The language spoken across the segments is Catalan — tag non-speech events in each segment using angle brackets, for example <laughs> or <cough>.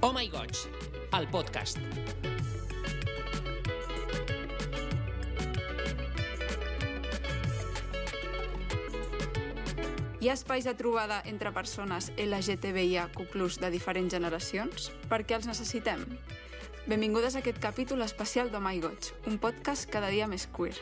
Oh My Goig, el podcast. Hi ha espais de trobada entre persones LGTBIAQ+, de diferents generacions? Per què els necessitem? Benvingudes a aquest capítol especial d'O My Goig, un podcast cada dia més queer.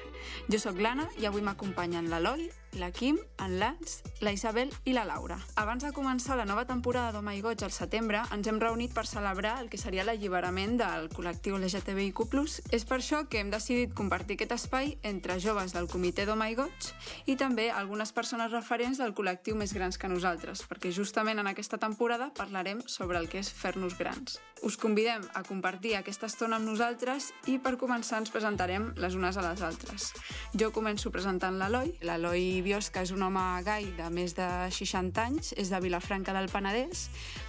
Jo sóc l'Anna i avui m'acompanyen l'Eloi, la Kim, en Lance, la Isabel i la Laura. Abans de començar la nova temporada d'O My Goig al setembre, ens hem reunit per celebrar el que seria l'alliberament del col·lectiu LGTBIQ+. És per això que hem decidit compartir aquest espai entre joves del comitè d'O My Goig i també algunes persones referents del col·lectiu més grans que nosaltres, perquè justament en aquesta temporada parlarem sobre el que és fer-nos grans. Us convidem a compartir aquesta estona amb nosaltres i per començar ens presentarem les unes a les altres. Jo començo presentant l'Eloi. L'Eloi Biosca és un home gai de més de 60 anys, és de Vilafranca del Penedès,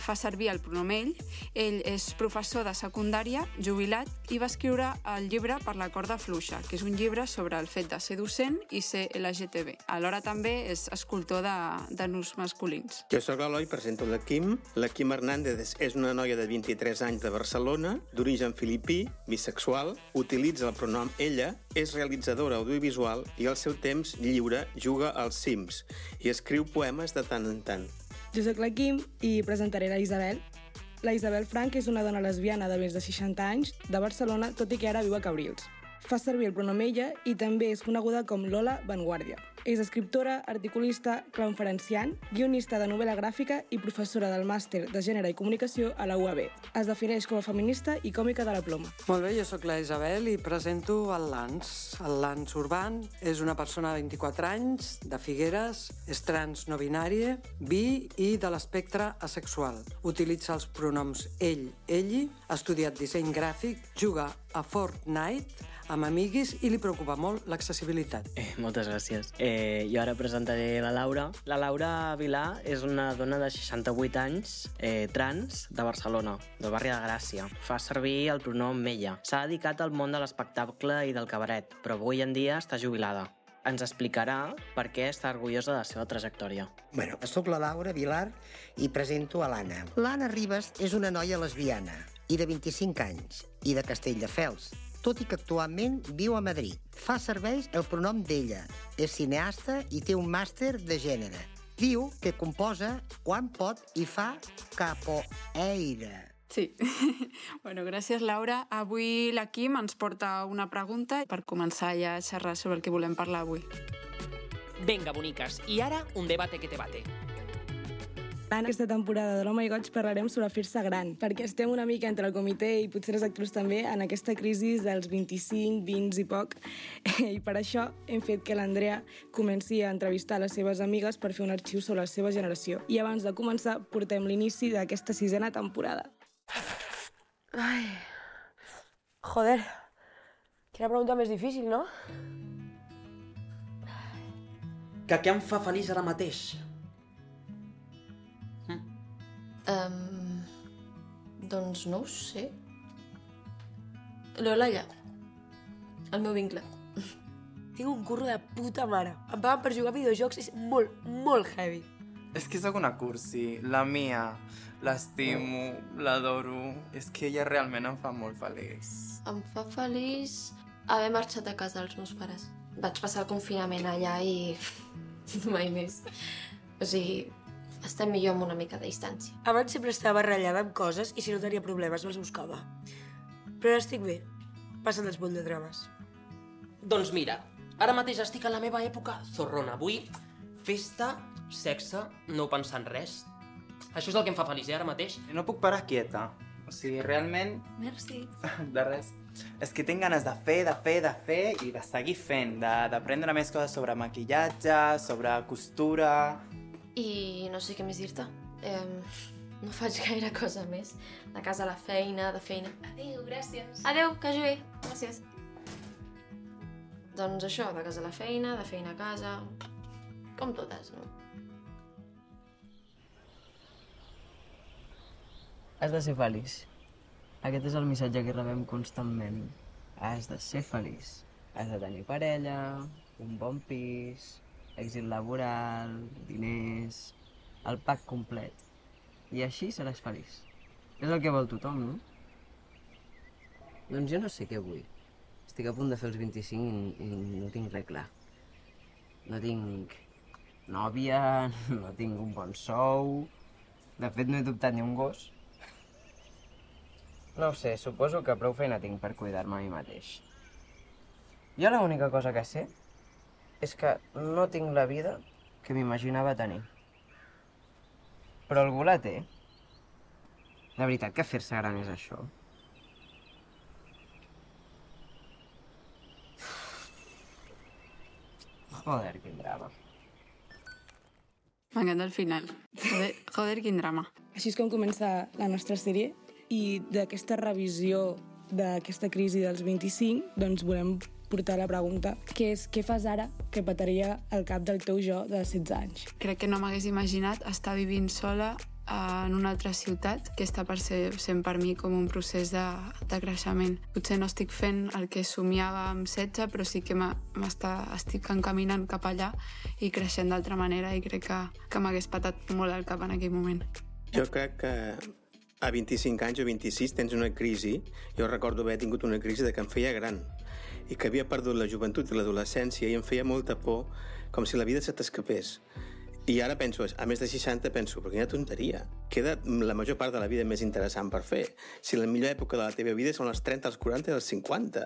fa servir el pronom ell, ell és professor de secundària, jubilat, i va escriure el llibre Per la corda fluixa, que és un llibre sobre el fet de ser docent i ser LGTB. Alhora també és escultor de, de nus masculins. Jo sóc l'Eloi, presento la Kim. La Kim Hernández és una noia de 23 anys de Barcelona, d'origen filipí, bisexual, utilitza el pronom ella, és realitzadora audiovisual i al seu temps lliure juga als Sims i escriu poemes de tant en tant. Jo sóc la Kim i presentaré la Isabel. La Isabel Frank és una dona lesbiana de més de 60 anys, de Barcelona, tot i que ara viu a Cabrils. Fa servir el pronom ella i també és coneguda com Lola Vanguardia. És escriptora, articulista, conferenciant, guionista de novel·la gràfica i professora del màster de Gènere i Comunicació a la UAB. Es defineix com a feminista i còmica de la ploma. Molt bé, jo sóc la Isabel i presento el Lans. El Lans Urban és una persona de 24 anys, de Figueres, és trans no binària, bi i de l'espectre asexual. Utilitza els pronoms ell, elli, ha estudiat disseny gràfic, juga a Fortnite amb amiguis i li preocupa molt l'accessibilitat. Eh, moltes gràcies. Eh, jo ara presentaré la Laura. La Laura Vilà és una dona de 68 anys, eh, trans, de Barcelona, del barri de Gràcia. Fa servir el pronom ella. S'ha dedicat al món de l'espectacle i del cabaret, però avui en dia està jubilada. Ens explicarà per què està orgullosa de la seva trajectòria. Bueno, sóc la Laura Vilar i presento a l'Anna. L'Anna Ribas és una noia lesbiana i de 25 anys i de Castelldefels, tot i que actualment viu a Madrid. Fa serveis el pronom d'ella, és cineasta i té un màster de gènere. Diu que composa quan pot i fa capoeira. Sí. <laughs> bueno, gràcies, Laura. Avui la Kim ens porta una pregunta per començar ja a xerrar sobre el que volem parlar avui. Venga, boniques, i ara un debate que te bate. En aquesta temporada de l'Home i Goig parlarem sobre fer-se gran, perquè estem una mica entre el comitè i potser els actors també en aquesta crisi dels 25, 20 i poc, i per això hem fet que l'Andrea comenci a entrevistar les seves amigues per fer un arxiu sobre la seva generació. I abans de començar, portem l'inici d'aquesta sisena temporada. Ai. Joder. Quina pregunta més difícil, no? Que què em fa feliç ara mateix? Um, doncs no ho sé. L'Olalla. El meu vincle. Tinc un curro de puta mare. Em paguen per jugar a videojocs, és molt, molt heavy. És que sóc una cursi. La Mia, l'estimo, l'adoro. És que ella realment em fa molt feliç. Em fa feliç haver marxat a casa dels meus pares. Vaig passar el confinament allà i <laughs> mai més. O sigui, estem millor amb una mica de distància. Abans sempre estava ratllada amb coses i si no tenia problemes me'ls buscava. Però ara estic bé. Passen els de drames. Doncs mira, ara mateix estic a la meva època zorrona. Avui, festa, sexe, no pensar en res. Això és el que em fa feliç, eh, ara mateix. No puc parar quieta. O sigui, realment, Merci. <laughs> de res. És que tinc ganes de fer, de fer, de fer i de seguir fent, de- d'aprendre més coses sobre maquillatge, sobre costura... I no sé què més dir-te. Eh, no faig gaire cosa més. De casa a la feina, de feina... Adéu, gràcies. Adéu, que hagi bé. Gràcies. Doncs això, de casa a la feina, de feina a casa... Com totes, no? Has de ser feliç. Aquest és el missatge que rebem constantment. Has de ser feliç. Has de tenir parella, un bon pis, èxit laboral, diners, el pack complet. I així seràs feliç. És el que vol tothom, no? Doncs jo no sé què vull. Estic a punt de fer els 25 i, i no tinc res clar. No tinc nòvia, <laughs> no tinc un bon sou... De fet, no he dubtat ni un gos. No ho sé, suposo que prou feina tinc per cuidar-me a mi mateix. Jo l'única cosa que sé és que no tinc la vida que m'imaginava tenir. Però algú la té. De veritat que fer-se gran és això? Joder, quin drama. M'encanta el final. Joder, joder, quin drama. Així és com comença la nostra sèrie i d'aquesta revisió d'aquesta crisi dels 25, doncs volem portar la pregunta què és què fas ara que petaria el cap del teu jo de 16 anys? Crec que no m'hagués imaginat estar vivint sola en una altra ciutat que està per ser, sent per mi com un procés de, de creixement. Potser no estic fent el que somiava amb 16, però sí que estic encaminant cap allà i creixent d'altra manera i crec que, que m'hagués patat molt el cap en aquell moment. Jo crec que a 25 anys o 26 tens una crisi, jo recordo haver tingut una crisi de que em feia gran i que havia perdut la joventut i l'adolescència i em feia molta por com si la vida se t'escapés. I ara penso, a més de 60, penso, però quina tonteria. Queda la major part de la vida més interessant per fer. Si la millor època de la teva vida són les 30, els 40 i els 50.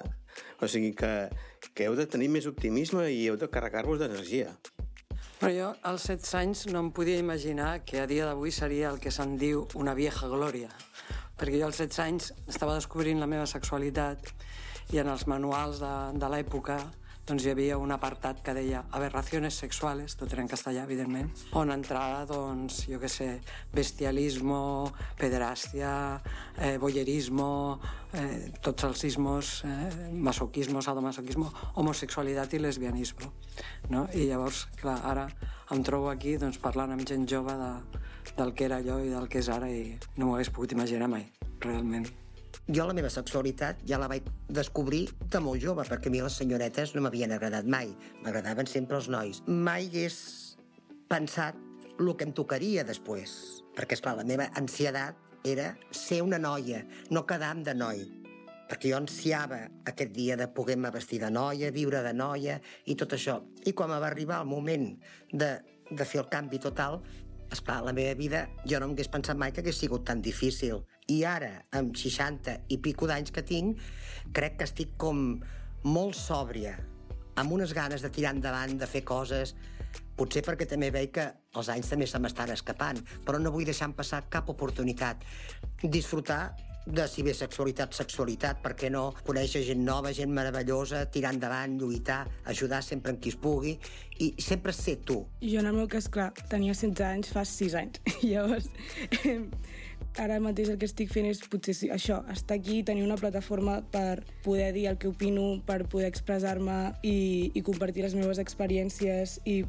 O sigui que, que heu de tenir més optimisme i heu de carregar-vos d'energia. Però jo, als 16 anys, no em podia imaginar que a dia d'avui seria el que se'n diu una vieja glòria. Perquè jo als 16 anys estava descobrint la meva sexualitat i en els manuals de, de l'època doncs hi havia un apartat que deia aberraciones sexuales, tot era en castellà, evidentment, on entrava, doncs, jo què sé, bestialismo, pederàstia, eh, boyerismo, eh, tots els ismos, eh, masoquismo, sadomasoquismo, homosexualitat i lesbianismo. No? I llavors, clar, ara em trobo aquí doncs, parlant amb gent jove de, del que era allò i del que és ara i no m'ho hagués pogut imaginar mai, realment. Jo la meva sexualitat ja la vaig descobrir de molt jove, perquè a mi les senyoretes no m'havien agradat mai. M'agradaven sempre els nois. Mai hagués pensat el que em tocaria després. Perquè, esclar, la meva ansiedat era ser una noia, no quedar de noi. Perquè jo ansiava aquest dia de poder-me vestir de noia, viure de noia i tot això. I quan va arribar el moment de, de fer el canvi total, esclar, la meva vida jo no m'hagués pensat mai que hagués sigut tan difícil. I ara, amb 60 i pico d'anys que tinc, crec que estic com molt sòbria, amb unes ganes de tirar endavant, de fer coses, potser perquè també veig que els anys també se m'estan escapant, però no vull deixar passar cap oportunitat. Disfrutar de si bé sexualitat, sexualitat, per què no conèixer gent nova, gent meravellosa, tirar endavant, lluitar, ajudar sempre en qui es pugui i sempre ser tu. Jo en el meu cas, clar, tenia 16 anys fa 6 anys. <laughs> Llavors, ara mateix el que estic fent és potser sí, això, estar aquí, tenir una plataforma per poder dir el que opino, per poder expressar-me i, i compartir les meves experiències i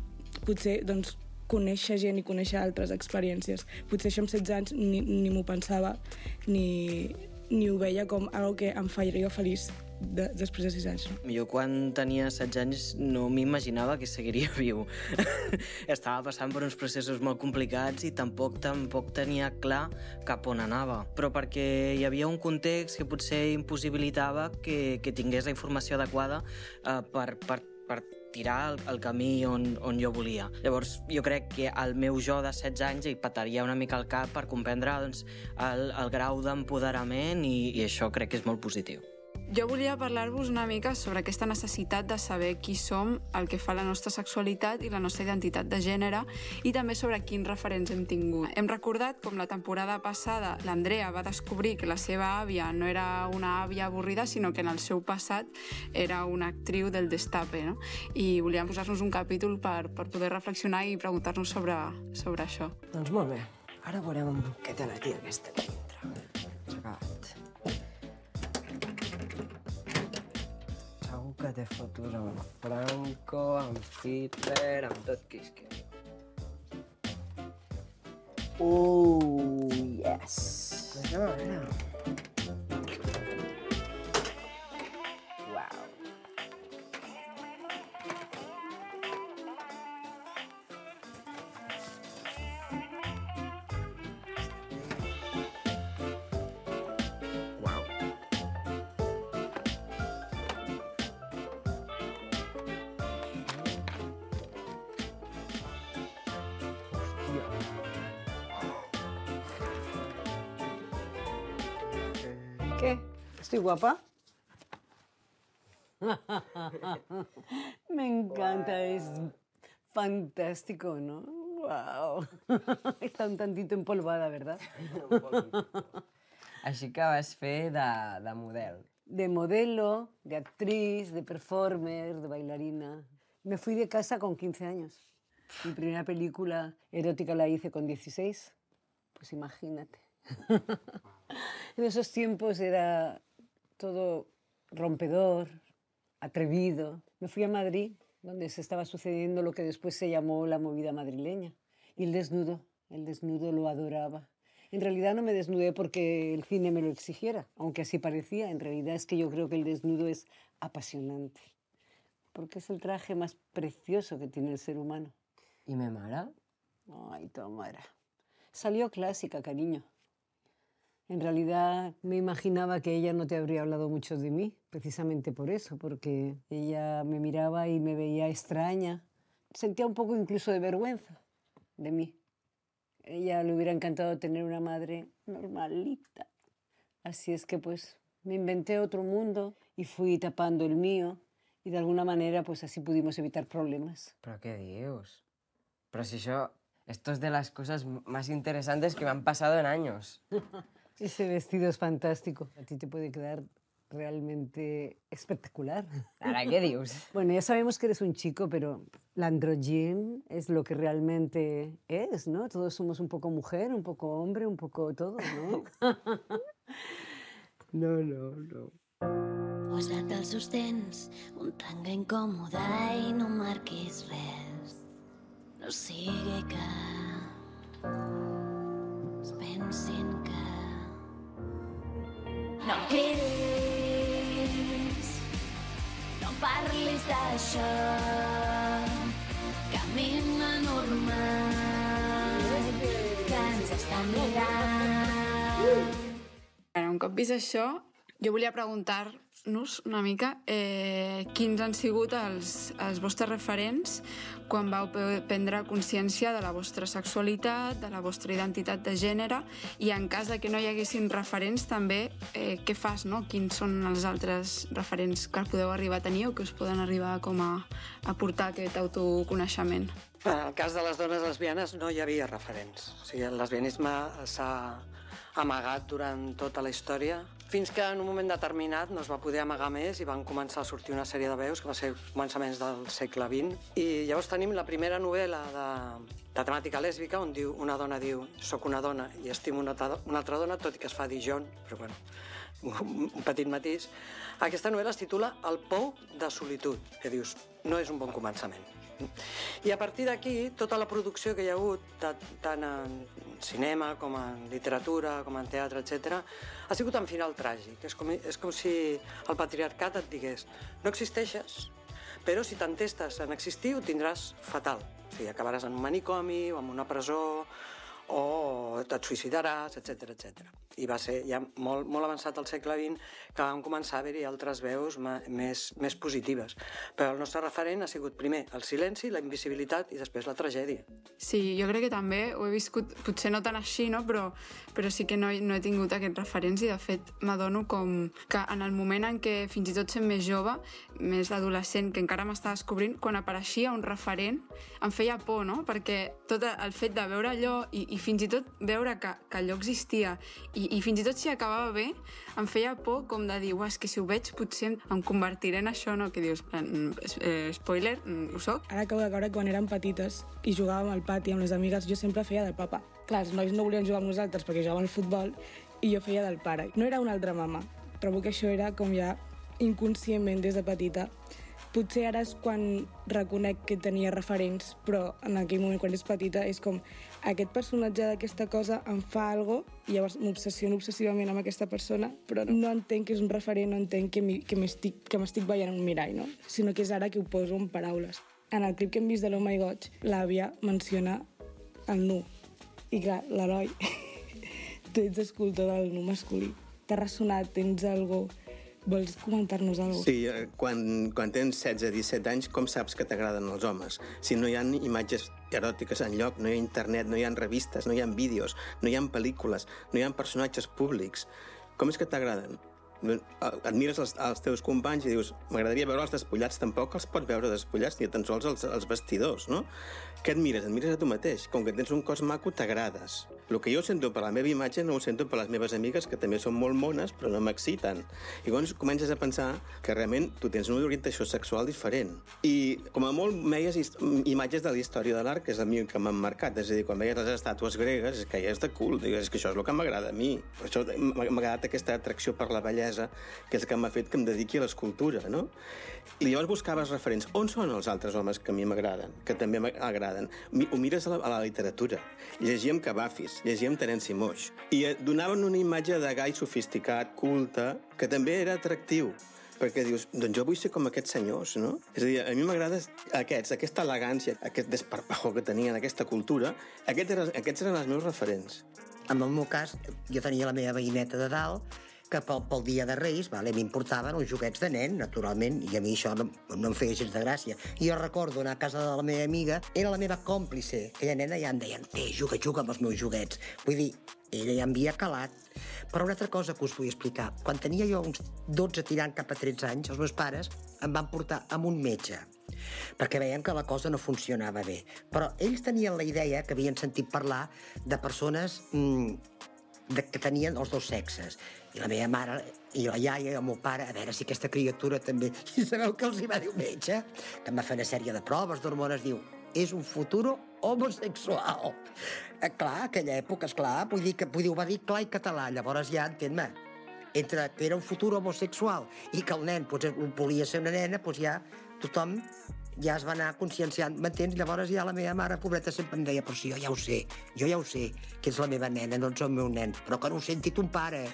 potser doncs, conèixer gent i conèixer altres experiències. Potser això amb 16 anys ni, ni m'ho pensava ni, ni ho veia com algo que em faria feliç de, després de 6 anys. No? Jo quan tenia 16 anys no m'imaginava que seguiria <laughs> viu. Estava passant per uns processos molt complicats i tampoc tampoc tenia clar cap on anava. Però perquè hi havia un context que potser impossibilitava que, que tingués la informació adequada eh, per, per, per tirar el, el camí on, on jo volia. Llavors, jo crec que el meu jo de 16 anys hi petaria una mica el cap per comprendre doncs, el, el grau d'empoderament i, i això crec que és molt positiu. Jo volia parlar-vos una mica sobre aquesta necessitat de saber qui som, el que fa la nostra sexualitat i la nostra identitat de gènere i també sobre quins referents hem tingut. Hem recordat com la temporada passada l'Andrea va descobrir que la seva àvia no era una àvia avorrida, sinó que en el seu passat era una actriu del destape, no? I volíem posar-nos un capítol per, per poder reflexionar i preguntar-nos sobre, sobre això. Doncs molt bé, ara veurem què té la tia aquesta Segur que té fotos amb Franco, amb Hitler, amb tot qui es quedi. Uh, yes! Pues anem a ¿Qué? ¿Estoy guapa? Me encanta, es fantástico, ¿no? Wow. <laughs> Está un tantito empolvada, ¿verdad? <laughs> Així que vas fer de, de model. De modelo, de actriz, de performer, de bailarina. Me fui de casa con 15 años. Mi primera película erótica la hice con 16. Pues imagínate. <laughs> <laughs> en esos tiempos era todo rompedor, atrevido. Me fui a Madrid, donde se estaba sucediendo lo que después se llamó la movida madrileña. Y el desnudo, el desnudo lo adoraba. En realidad no me desnudé porque el cine me lo exigiera, aunque así parecía. En realidad es que yo creo que el desnudo es apasionante, porque es el traje más precioso que tiene el ser humano. ¿Y me mara? Ay, Tamara. Salió clásica, cariño. En realidad me imaginaba que ella no te habría hablado mucho de mí, precisamente por eso, porque ella me miraba y me veía extraña. Sentía un poco incluso de vergüenza de mí. Ella le hubiera encantado tener una madre normalita. Así es que pues me inventé otro mundo y fui tapando el mío y de alguna manera pues así pudimos evitar problemas. ¿Pero qué dios? Pero si yo... Esto es de las cosas más interesantes que me han pasado en años. <laughs> Ese vestido es fantástico. A ti te puede quedar realmente espectacular. ¿Para qué dios? <laughs> Bueno, ya sabemos que eres un chico, pero la androgen es lo que realmente es, ¿no? Todos somos un poco mujer, un poco hombre, un poco todo, ¿no? <laughs> no, no, no. Posa't els sostens, un tanga incòmode i no marquis res. No sigui que es pensin que... No em cridis, no em parlis d'això, camina normal, que ens estan mirant. Un cop vist això, jo volia preguntar-nos una mica eh, quins han sigut els, els vostres referents quan vau prendre consciència de la vostra sexualitat, de la vostra identitat de gènere i en cas de que no hi haguessin referents també, eh, què fas, no? Quins són els altres referents que podeu arribar a tenir o que us poden arribar com a aportar aquest autoconeixement? En el cas de les dones lesbianes no hi havia referents. O sigui, el lesbianisme s'ha amagat durant tota la història, fins que en un moment determinat no es va poder amagar més i van començar a sortir una sèrie de veus que va ser començaments del segle XX. I llavors tenim la primera novel·la de, de temàtica lèsbica on diu, una dona diu soc una dona i estimo una, una altra dona, tot i que es fa dir John, però bueno, <laughs> un petit matís. Aquesta novel·la es titula El pou de solitud, que dius, no és un bon començament. I a partir d'aquí, tota la producció que hi ha hagut, ta- tant en cinema com en literatura, com en teatre, etc, ha sigut en final tràgic. És com, és com si el patriarcat et digués no existeixes, però si t'entestes en existir ho tindràs fatal. O sigui, acabaràs en un manicomi o en una presó o et suïcidaràs, etc etc. I va ser ja molt, molt avançat al segle XX que vam començar a haver-hi altres veus més, més positives. Però el nostre referent ha sigut primer el silenci, la invisibilitat i després la tragèdia. Sí, jo crec que també ho he viscut, potser no tan així, no? però, però sí que no, no he tingut aquests referents i de fet m'adono com que en el moment en què fins i tot sent més jove, més adolescent, que encara m'estava descobrint, quan apareixia un referent em feia por, no? Perquè tot el fet de veure allò i, i fins i tot veure que, que allò existia i, i fins i tot si acabava bé, em feia por com de dir, "Uah, és que si ho veig potser em, convertiré en això, no? Que dius, "Mm, eh, spoiler, mm, ho soc? Ara acabo de veure quan érem petites i jugàvem al pati amb les amigues, jo sempre feia del papa. Clar, els nois no volien jugar amb nosaltres perquè jugaven al futbol i jo feia del pare. No era una altra mama. Trobo que això era com ja inconscientment des de petita. Potser ara és quan reconec que tenia referents, però en aquell moment, quan és petita, és com aquest personatge d'aquesta cosa em fa algo i llavors m'obsessiono obsessivament amb aquesta persona, però no entenc que és un referent, no entenc que m'estic veient en un mirall, no? Sinó que és ara que ho poso en paraules. En el clip que hem vist de l'Oh My God, l'àvia menciona el nu. I clar, l'heroi, <laughs> tu ets escultor del nu masculí. T'ha ressonat, tens algo... Vols comentar-nos alguna cosa? Sí, eh, quan, quan tens 16-17 anys, com saps que t'agraden els homes? Si no hi ha imatges eròtiques en lloc, no hi ha internet, no hi ha revistes, no hi ha vídeos, no hi ha pel·lícules, no hi ha personatges públics, com és que t'agraden? admires els, els teus companys i dius m'agradaria veure els despullats, tampoc els pots veure despullats ni tan sols els, els vestidors, no? Què admires? Admires a tu mateix. Com que tens un cos maco, t'agrades. El que jo sento per la meva imatge no ho sento per les meves amigues, que també són molt mones, però no m'exciten. I llavors comences a pensar que realment tu tens una orientació sexual diferent. I com a molt veies imatges de la història de l'art, que és a mi que m'han marcat. És a dir, quan veies les estàtues gregues, és que ja és de cul. És que això és el que m'agrada a mi. Per això m'ha agradat aquesta atracció per la bellesa, que és el que m'ha fet que em dediqui a l'escultura, no? I llavors buscaves referents. On són els altres homes que a mi m'agraden, que també m'agraden? Ho mires a la, a la literatura. Llegíem Cavafis, llegíem Terenci Moix, i donaven una imatge de gai sofisticat, culte, que també era atractiu perquè dius, doncs jo vull ser com aquests senyors, no? És a dir, a mi m'agrada aquests, aquesta elegància, aquest desparpajo que tenien, aquesta cultura, aquests eren, aquests eren els meus referents. En el meu cas, jo tenia la meva veïneta de dalt, que pel, pel dia de Reis vale, m'importaven uns joguets de nen, naturalment, i a mi això no, no em feia gens de gràcia. I jo recordo anar a casa de la meva amiga, era la meva còmplice. Aquella nena ja em deien, té, juga, juga amb els meus joguets. Vull dir, ella ja havia calat. Però una altra cosa que us vull explicar. Quan tenia jo uns 12 tirant cap a 13 anys, els meus pares em van portar amb un metge perquè veien que la cosa no funcionava bé. Però ells tenien la idea que havien sentit parlar de persones mmm, de, que tenien els dos sexes. La meva mare i la iaia i el meu pare, a veure si aquesta criatura també... <laughs> I sabeu què els hi va dir un metge? Que em va fer una sèrie de proves d'hormones, diu, és un futur homosexual. Eh, clar, aquella època, és clar, vull dir que vull dir, ho va dir clar i català, llavors ja, entén-me, entre que era un futur homosexual i que el nen pues, volia ser una nena, pues ja tothom ja es va anar conscienciant, m'entens? Llavors ja la meva mare, pobreta, sempre em deia, però si jo ja ho sé, jo ja ho sé, que és la meva nena, no ets el meu nen, però que no ho senti ton pare.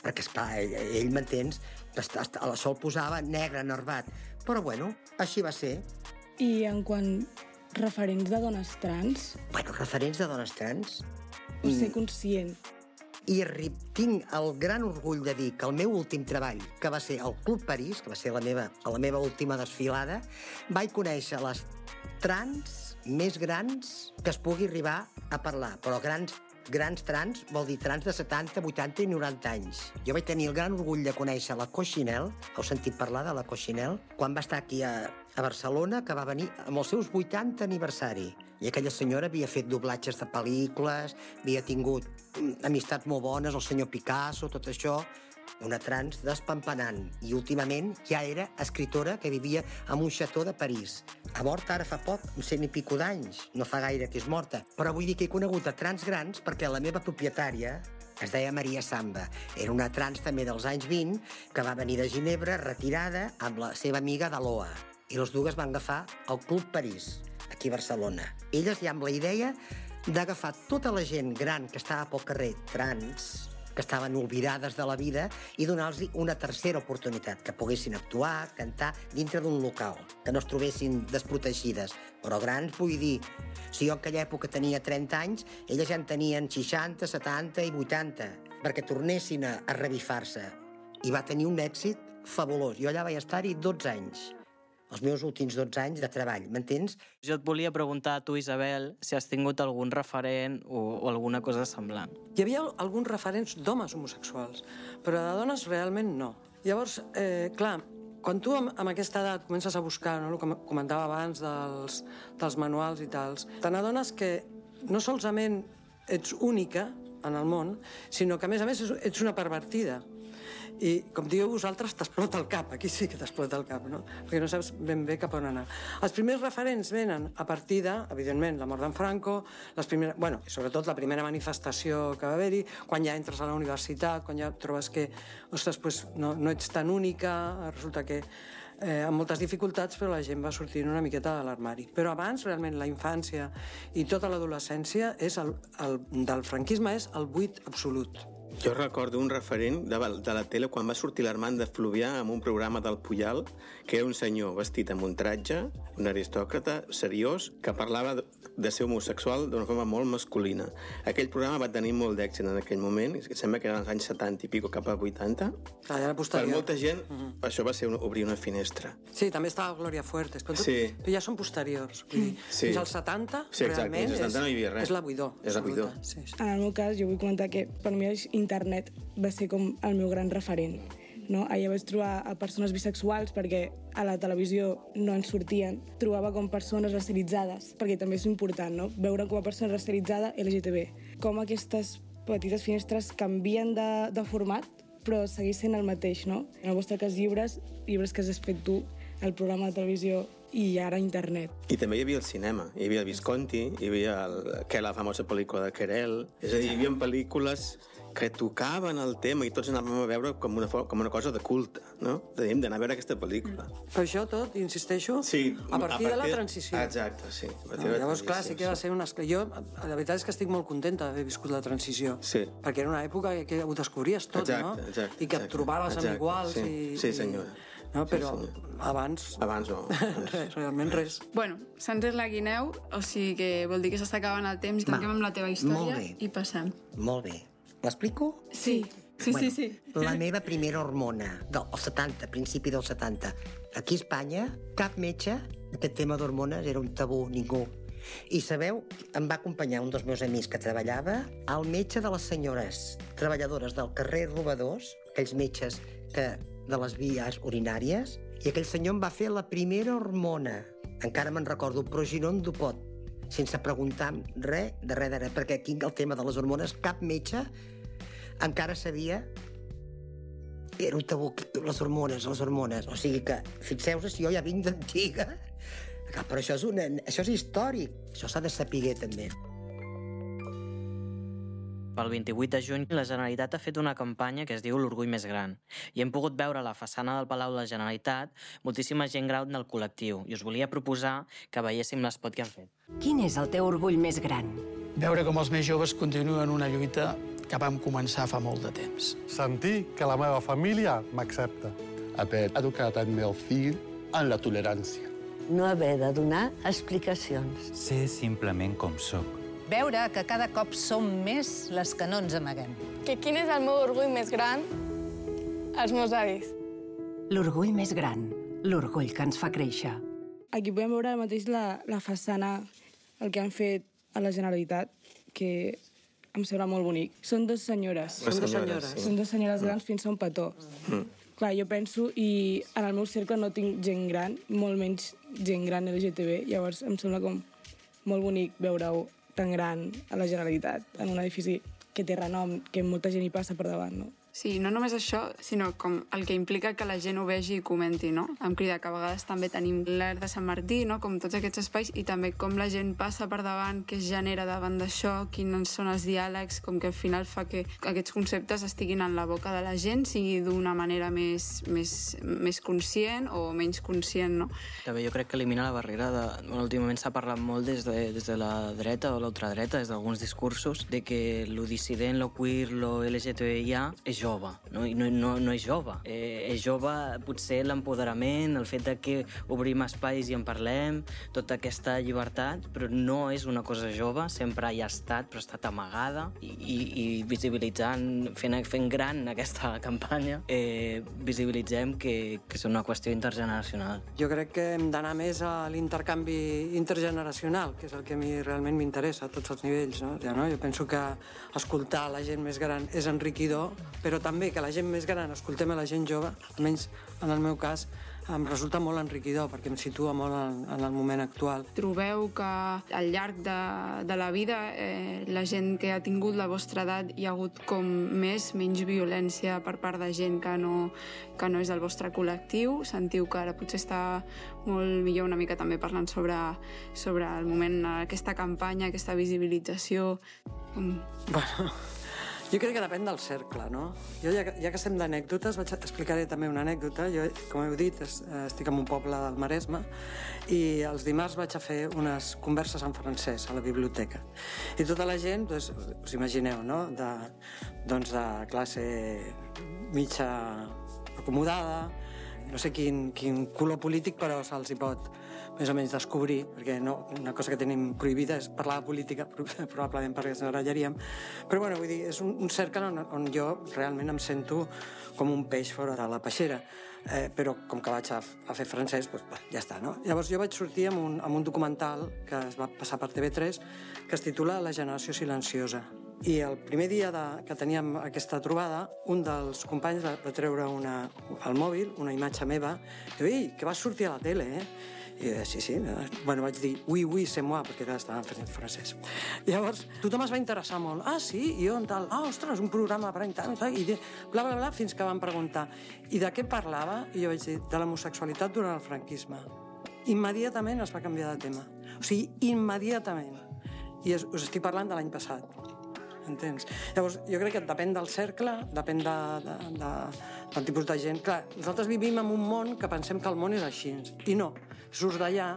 Perquè, esclar, ell, ell m'entens, a la sol posava negre, enervat. Però, bueno, així va ser. I en quant referents de dones trans? Bueno, referents de dones trans? O ser conscient i tinc el gran orgull de dir que el meu últim treball, que va ser el Club París, que va ser la meva, la meva última desfilada, vaig conèixer les trans més grans que es pugui arribar a parlar, però grans grans trans vol dir trans de 70, 80 i 90 anys. Jo vaig tenir el gran orgull de conèixer la Coixinel, heu sentit parlar de la Coixinel? Quan va estar aquí a, a Barcelona, que va venir amb els seus 80 aniversari. I aquella senyora havia fet doblatges de pel·lícules, havia tingut mm, amistats molt bones, el senyor Picasso, tot això, una trans despampanant, i últimament ja era escritora que vivia en un xató de París. Ha mort ara fa poc, un cent i pico d'anys, no fa gaire que és morta. Però vull dir que he conegut a trans grans perquè la meva propietària es deia Maria Samba. Era una trans també dels anys 20 que va venir de Ginebra, retirada, amb la seva amiga d'Aloa. I les dues van agafar el Club París aquí a Barcelona. Elles ja amb la idea d'agafar tota la gent gran que estava pel carrer trans, que estaven oblidades de la vida, i donar-los una tercera oportunitat, que poguessin actuar, cantar dintre d'un local, que no es trobessin desprotegides. Però grans, vull dir, si jo en aquella època tenia 30 anys, elles ja en tenien 60, 70 i 80, perquè tornessin a, a revifar-se. I va tenir un èxit fabulós. Jo allà vaig estar-hi 12 anys els meus últims 12 anys de treball, m'entens? Jo et volia preguntar a tu, Isabel, si has tingut algun referent o, o alguna cosa semblant. Hi havia alguns referents d'homes homosexuals, però de dones realment no. Llavors, eh, clar, quan tu amb, amb aquesta edat comences a buscar, no, el que comentava abans dels, dels manuals i tals, te n'adones que no solament ets única en el món, sinó que a més a més ets una pervertida i, com dieu vosaltres, t'explota el cap. Aquí sí que t'explota el cap, no? Perquè no saps ben bé cap on anar. Els primers referents venen a partir de, evidentment, la mort d'en Franco, les primeres, bueno, i sobretot la primera manifestació que va haver-hi, quan ja entres a la universitat, quan ja trobes que, ostres, pues, no, no ets tan única, resulta que eh, amb moltes dificultats, però la gent va sortir una miqueta de l'armari. Però abans, realment, la infància i tota l'adolescència és el, el, del franquisme és el buit absolut. Jo recordo un referent de, de la tele quan va sortir l'Armand de Fluvià amb un programa del Puyal, que era un senyor vestit amb un tratge, un aristòcrata seriós, que parlava de, ser homosexual d'una forma molt masculina. Aquell programa va tenir molt d'èxit en aquell moment, i sembla que eren els anys 70 i pico cap a 80. Ah, era per molta gent, uh -huh. això va ser un, obrir una finestra. Sí, també estava Glòria Fuertes, però, tot, sí. però ja són posteriors. Vull dir, sí. Fins als 70, sí, exacte, realment, fins als 70 no hi havia res. és la buidor. És la buidor. Sí, sí. En el meu cas, jo vull comentar que per mi internet va ser com el meu gran referent. No? Allà vaig trobar a persones bisexuals perquè a la televisió no en sortien. Trobava com persones racialitzades, perquè també és important, no? Veure com a persona racialitzada LGTB. Com aquestes petites finestres canvien de, de format, però segueix sent el mateix, no? En el vostre cas, llibres, llibres que has fet tu, el programa de televisió i ara internet. I també hi havia el cinema. Hi havia el Visconti, hi havia el, que la famosa pel·lícula de Querel. És a dir, hi havia pel·lícules que tocaven el tema i tots anàvem a veure com una, com una cosa de culte, no? Teníem d'anar a veure aquesta pel·lícula. Però això tot, insisteixo, Sí, a partir, de la transició. Exacte, sí. A partir No, de la llavors, clar, transició, sí que va ser una... Jo, la veritat és que estic molt contenta d'haver viscut la transició. Sí. Perquè era una època que ho descobries tot, Exacte, no? exacte, I que exacte, et trobaves amb exacte, iguals sí. i... Sí, i- senyora. No, Sí, però senyora. abans... Abans no. <laughs> res, realment res. Bueno, s'ha la guineu, o sigui que vol dir que s'està acabant el temps i tanquem amb la teva història molt bé. i passem. Molt bé. L'explico? Sí, sí, sí, sí. La meva primera hormona, del 70, principi del 70. Aquí a Espanya, cap metge, aquest tema d'hormones era un tabú, ningú. I sabeu, em va acompanyar un dels meus amics que treballava, el metge de les senyores treballadores del carrer Robadors, aquells metges que de les vies urinàries, i aquell senyor em va fer la primera hormona. Encara me'n recordo, proginon dupot, sense preguntar res de res de res, perquè aquí el tema de les hormones, cap metge encara sabia era un tabú, les hormones, les hormones. O sigui que, fixeu-vos si jo ja vinc d'antiga, però això és, una, això és històric, això s'ha de saber també. Pel 28 de juny, la Generalitat ha fet una campanya que es diu l'Orgull més gran. I hem pogut veure a la façana del Palau de la Generalitat moltíssima gent gran del col·lectiu. I us volia proposar que veiéssim l'espot que han fet. Quin és el teu orgull més gran? Veure com els més joves continuen una lluita que vam començar fa molt de temps. Sentir que la meva família m'accepta. Haver educat el meu fill en la tolerància. No haver de donar explicacions. Ser simplement com sóc. Veure que cada cop som més les que no ens amaguem. Que quin és el meu orgull més gran? Els meus avis. L'orgull més gran, l'orgull que ens fa créixer. Aquí podem veure ara mateix la, la façana, el que han fet a la Generalitat, que em sembla molt bonic. Són dos senyores. Són dos senyores, sí. Són dos senyores grans fins a un petó. Mm. Clar, jo penso, i en el meu cercle no tinc gent gran, molt menys gent gran LGTB, llavors em sembla com molt bonic veure-ho tan gran a la Generalitat, en un edifici que té renom, que molta gent hi passa per davant, no? Sí, no només això, sinó com el que implica que la gent ho vegi i comenti, no? Em crida que a vegades també tenim l'Air de Sant Martí, no? Com tots aquests espais, i també com la gent passa per davant, què es genera davant d'això, quins són els diàlegs, com que al final fa que aquests conceptes estiguin en la boca de la gent, sigui d'una manera més, més, més conscient o menys conscient, no? També jo crec que elimina la barrera de... Bueno, últimament s'ha parlat molt des de, des de la dreta o l'ultradreta, des d'alguns discursos, de que lo dissident, lo queer, lo LGTBIA és jove, no? No, no, no és jove. Eh, és jove potser l'empoderament, el fet de que obrim espais i en parlem, tota aquesta llibertat, però no és una cosa jove, sempre hi ha estat, però ha estat amagada, i, i, i visibilitzant, fent, fent gran aquesta <laughs> campanya, eh, visibilitzem que, que és una qüestió intergeneracional. Jo crec que hem d'anar més a l'intercanvi intergeneracional, que és el que a mi realment m'interessa a tots els nivells. No? Ja, no? Jo penso que escoltar la gent més gran és enriquidor, però també que la gent més gran escoltem a la gent jove, almenys en el meu cas, em resulta molt enriquidor perquè em situa molt en, en el moment actual. Trobeu que al llarg de, de la vida eh, la gent que ha tingut la vostra edat hi ha hagut com més, menys violència per part de gent que no, que no és del vostre col·lectiu? Sentiu que ara potser està molt millor una mica també parlant sobre, sobre el moment, aquesta campanya, aquesta visibilització? Com... Bueno, jo crec que depèn del cercle, no? Jo, ja ja que estem d'anècdotes, vaig explicaré també una anècdota. Jo, com heu dit, es, estic en un poble del Maresme i els dimarts vaig a fer unes converses en francès a la biblioteca. I tota la gent, doncs, us imagineu, no?, de, doncs de classe mitja acomodada, no sé quin, quin color polític, però se'ls hi pot més o menys descobrir, perquè no, una cosa que tenim prohibida és parlar de política, <laughs> probablement perquè ens barallaríem. Però bueno, vull dir, és un, un cercle on, on jo realment em sento com un peix fora de la peixera. Eh, però com que vaig a, a fer francès, doncs, ja està, no? Llavors jo vaig sortir amb un, amb un documental que es va passar per TV3 que es titula La generació silenciosa. I el primer dia de, que teníem aquesta trobada, un dels companys va, va treure una, al mòbil una imatge meva i diu, ei, que vas sortir a la tele, eh? I jo, sí, sí. Bueno, vaig dir, oui, oui, c'est moi, perquè ara estava fent francès. Llavors, tothom es va interessar molt. Ah, sí? I on tal? Ah, ostres, un programa per any tal, i de, bla, bla, bla, fins que van preguntar. I de què parlava? I jo vaig dir, de l'homosexualitat durant el franquisme. Immediatament es va canviar de tema. O sigui, immediatament. I es, us estic parlant de l'any passat entens? Llavors, jo crec que depèn del cercle, depèn de, de, de, del tipus de gent. Clar, nosaltres vivim en un món que pensem que el món és així, i no. Surts d'allà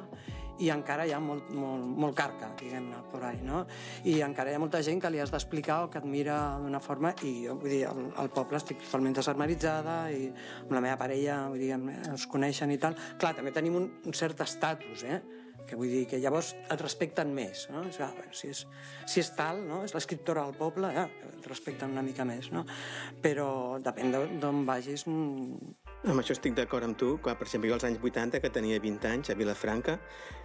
i encara hi ha molt, molt, molt carca, diguem-ne, por ahí, no? I encara hi ha molta gent que li has d'explicar o que et mira d'una forma, i jo, vull dir, al, al poble estic totalment desarmaritzada i amb la meva parella, vull dir, ens coneixen i tal. Clar, també tenim un, un cert estatus, eh? que vull dir que llavors et respecten més, no? És, ah, bueno, si, és, si és tal, no? és l'escriptora del poble, ja, et respecten una mica més, no? Però depèn d'on vagis... Amb això estic d'acord amb tu. Quan, per exemple, jo als anys 80, que tenia 20 anys, a Vilafranca,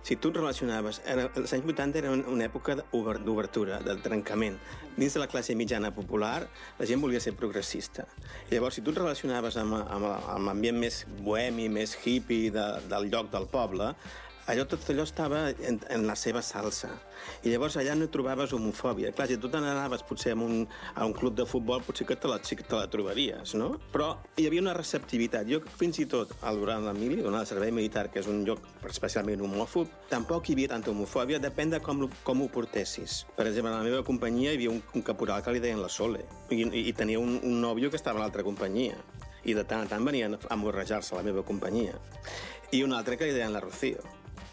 si tu et relacionaves... Era, els anys 80 era una època d'ober- d'obertura, de trencament. Dins de la classe mitjana popular, la gent volia ser progressista. Llavors, si tu et relacionaves amb, amb, amb l'ambient més bohemi, més hippie de, del lloc del poble, allò, tot allò estava en, en la seva salsa. I llavors allà no trobaves homofòbia. Clar, si tu te n'anaves potser a un, a un club de futbol, potser que te la, sí que te la trobaries, no? Però hi havia una receptivitat. Jo, fins i tot, al durant la mili, durant el servei militar, que és un lloc especialment homòfob, tampoc hi havia tanta homofòbia, depèn de com, com ho portessis. Per exemple, a la meva companyia hi havia un, un caporal que li deien la Sole, i, i, i tenia un, un nòvio que estava a l'altra companyia i de tant en tant venien a morrejar-se a la meva companyia. I un altre que li deien la Rocío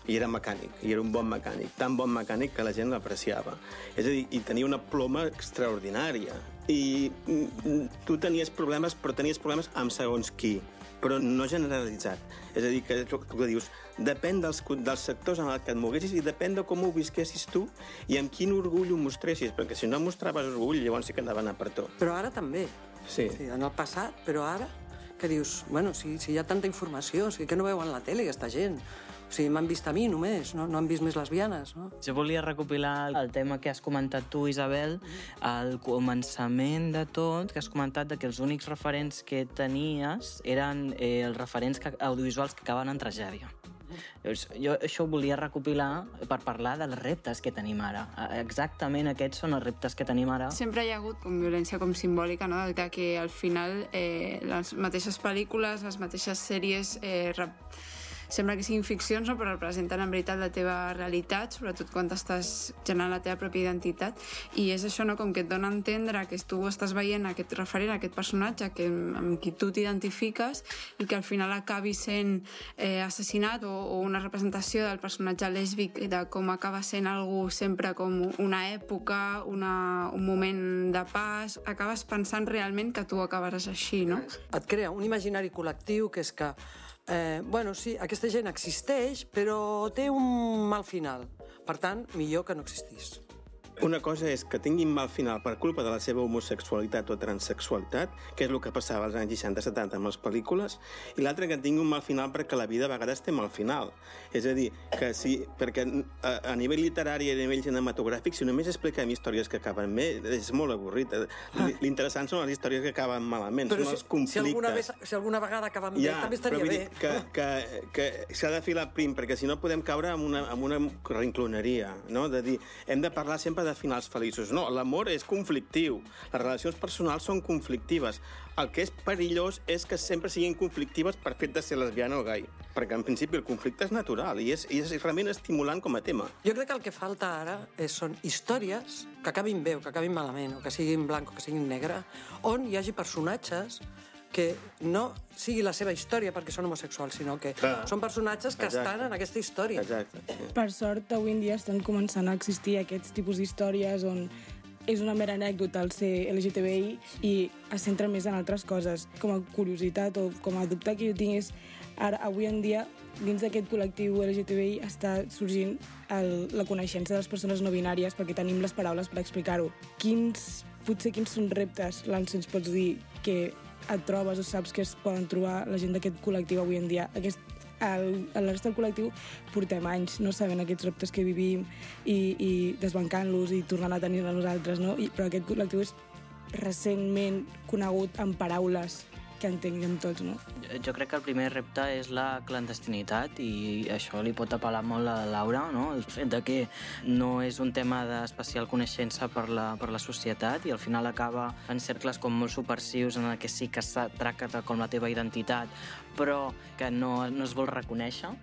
i era mecànic, i era un bon mecànic, tan bon mecànic que la gent l'apreciava. És a dir, i tenia una ploma extraordinària. I mm, tu tenies problemes, però tenies problemes amb segons qui, però no generalitzat. És a dir, que, que dius, depèn dels, dels sectors en el que et moguessis i depèn de com ho visquessis tu i amb quin orgull ho mostressis, perquè si no mostraves orgull, llavors sí que andaven a per tot. Però ara també. Sí. sí en el passat, però ara que dius, bueno, si, si hi ha tanta informació, si que no veuen la tele aquesta gent, o sigui, m'han vist a mi només, no, no han vist més lesbianes, no? Jo volia recopilar el tema que has comentat tu, Isabel, al començament de tot, que has comentat que els únics referents que tenies eren eh, els referents que, audiovisuals que acaben en tragèdia. Llavors, jo això ho volia recopilar per parlar dels reptes que tenim ara. Exactament aquests són els reptes que tenim ara. Sempre hi ha hagut com violència com simbòlica, no? de que al final eh, les mateixes pel·lícules, les mateixes sèries eh, sembla que siguin ficcions, no? però representen en veritat la teva realitat, sobretot quan estàs generant la teva pròpia identitat, i és això, no? com que et dona a entendre que tu estàs veient aquest referent, aquest personatge que, amb qui tu t'identifiques i que al final acabi sent eh, assassinat o, o una representació del personatge lèsbic de com acaba sent algú sempre com una època, una, un moment de pas, acabes pensant realment que tu acabaràs així, no? Et crea un imaginari col·lectiu que és que eh, bueno, sí, aquesta gent existeix, però té un mal final. Per tant, millor que no existís. Una cosa és que tinguin mal final per culpa de la seva homosexualitat o transexualitat, que és el que passava als anys 60-70 amb les pel·lícules, i l'altra que tingui un mal final perquè la vida a vegades té mal final. És a dir, que si, perquè a, a nivell literari i a nivell cinematogràfic, si només expliquem històries que acaben bé, és molt avorrit. L'interessant són les històries que acaben malament, Però són si, els conflictes. si, alguna vez, si alguna vegada acaben bé, també estaria bé. que, que, que s'ha de filar prim, perquè si no podem caure en una, en una rincloneria, no? de dir, hem de parlar sempre de finals feliços. No, l'amor és conflictiu, les relacions personals són conflictives. El que és perillós és que sempre siguin conflictives per fet de ser lesbiana o gai, perquè en principi el conflicte és natural i és, i és realment estimulant com a tema. Jo crec que el que falta ara és, són històries que acabin bé o que acabin malament, o que siguin blanc o que siguin negre, on hi hagi personatges que no sigui la seva història perquè són homosexuals, sinó que Clar. són personatges que Exacte. estan en aquesta història. Exacte. Per sort, avui en dia estan començant a existir aquests tipus d'històries on és una mera anècdota el ser LGTBI i es centra més en altres coses. Com a curiositat o com a dubte que jo tinc és, ara, avui en dia, dins d'aquest col·lectiu LGTBI està sorgint el, la coneixença de les persones no binàries perquè tenim les paraules per explicar-ho. Quins, potser quins són reptes, Lance, ens pots dir, que et trobes o saps que es poden trobar la gent d'aquest col·lectiu avui en dia? Aquest, el, el resta del col·lectiu portem anys no sabent aquests reptes que vivim i, i desbancant-los i tornant a tenir-ne nosaltres, no? I, però aquest col·lectiu és recentment conegut amb paraules que entenguem tots, no? Jo, crec que el primer repte és la clandestinitat i això li pot apel·lar molt a la Laura, no? El fet de que no és un tema d'especial coneixença per la, per la societat i al final acaba en cercles com molt supersius en el que sí que es tracta com la teva identitat però que no, no es vol reconèixer.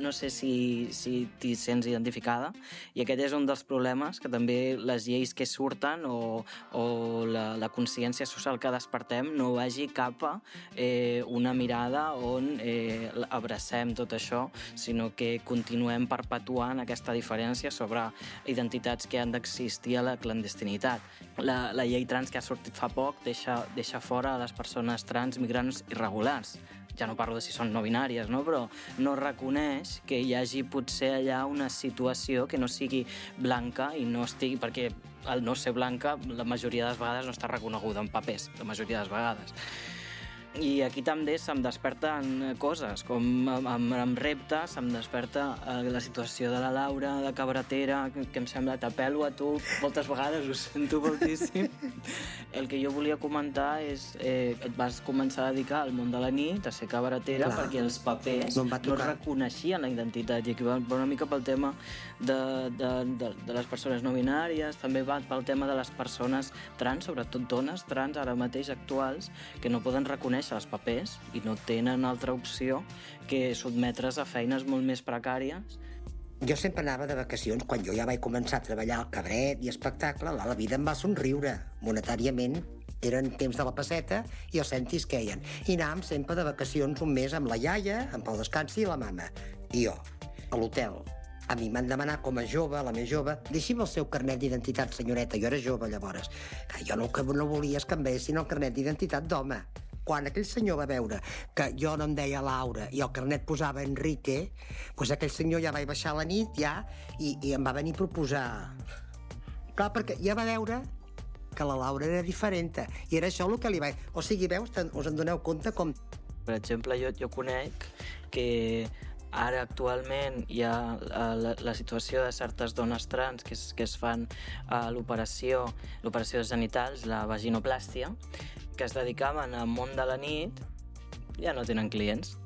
No sé si, si t'hi sents identificada. I aquest és un dels problemes que també les lleis que surten o, o la, la consciència social que despertem no vagi cap a eh, una mirada on eh, abracem tot això, sinó que continuem perpetuant aquesta diferència sobre identitats que han d'existir a la clandestinitat. La, la llei trans que ha sortit fa poc deixa, deixa fora les persones trans migrants irregulars ja no parlo de si són no binàries, no? però no reconeix que hi hagi potser allà una situació que no sigui blanca i no estigui... perquè el no ser blanca la majoria de les vegades no està reconeguda en papers, la majoria de les vegades. I aquí també se'm desperten coses, com amb, amb reptes, se'm desperta eh, la situació de la Laura, de cabretera, que, que em sembla t'apel·lo a tu, moltes vegades ho sento moltíssim. <laughs> El que jo volia comentar és, eh, et vas començar a dedicar al món de la nit, a ser cabretera, Clar. perquè els papers No no reconeixien la identitat, i aquí va una mica pel tema de, de, de, de les persones no binàries, també va pel tema de les persones trans, sobretot dones trans ara mateix actuals, que no poden reconèixer els papers i no tenen altra opció que sotmetre's a feines molt més precàries Jo sempre anava de vacacions, quan jo ja vaig començar a treballar al cabret i espectacle, la, la vida em va somriure. Monetàriament eren temps de la passeta i els centis queien. I anàvem sempre de vacacions un mes amb la iaia, amb el descansi i la mama. I jo, a l'hotel. A mi m'han demanat com a jove, la més jove, deixi'm el seu carnet d'identitat, senyoreta. Jo era jove, llavors. Que jo no, que no volia és que em veiessin el carnet d'identitat d'home. Quan aquell senyor va veure que jo no em deia Laura i el carnet posava Enrique, doncs aquell senyor ja vaig baixar la nit ja i, i em va venir a proposar... Clar, perquè ja va veure que la Laura era diferent i era això el que li vaig... O sigui, veus, us en doneu compte com Per exemple, jo, jo conec que ara actualment hi ha eh, la, la situació de certes dones trans que es, que es fan a l'operació l'operació de genitals, la vaginoplàstia, que es dedicaven al món de la nit, ja no tenen clients.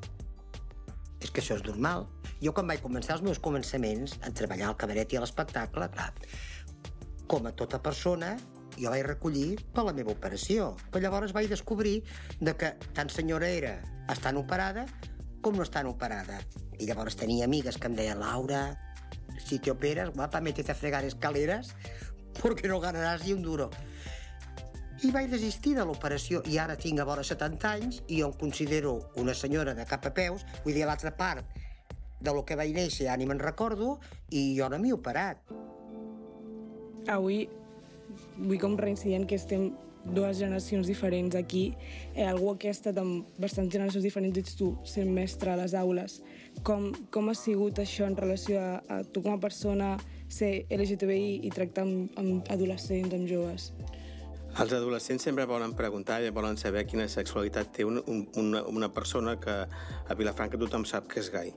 és que això és normal. Jo quan vaig començar els meus començaments a treballar al cabaret i a l'espectacle, clar, com a tota persona, jo vaig recollir per la meva operació. Però llavors vaig descobrir de que tant senyora era estant operada com no estant operada. I llavors tenia amigues que em deien, Laura, si te operas, guapa, métete a fregar escaleras <laughs> porque no ganaràs ni un duro. I vaig desistir de l'operació i ara tinc a vora 70 anys i jo em considero una senyora de cap a peus, vull dir, l'altra part de lo que vaig néixer ja ni me'n recordo i jo no m'he operat. Avui vull com reincident que estem dues generacions diferents aquí. Eh, algú que ha estat amb bastants generacions diferents ets tu, sent mestre a les aules. Com, com ha sigut això en relació a, a tu com a persona ser LGTBI i tractar amb, amb adolescents, amb joves? Els adolescents sempre volen preguntar i volen saber quina sexualitat té un, un, una, una persona que a Vilafranca tothom sap que és gai.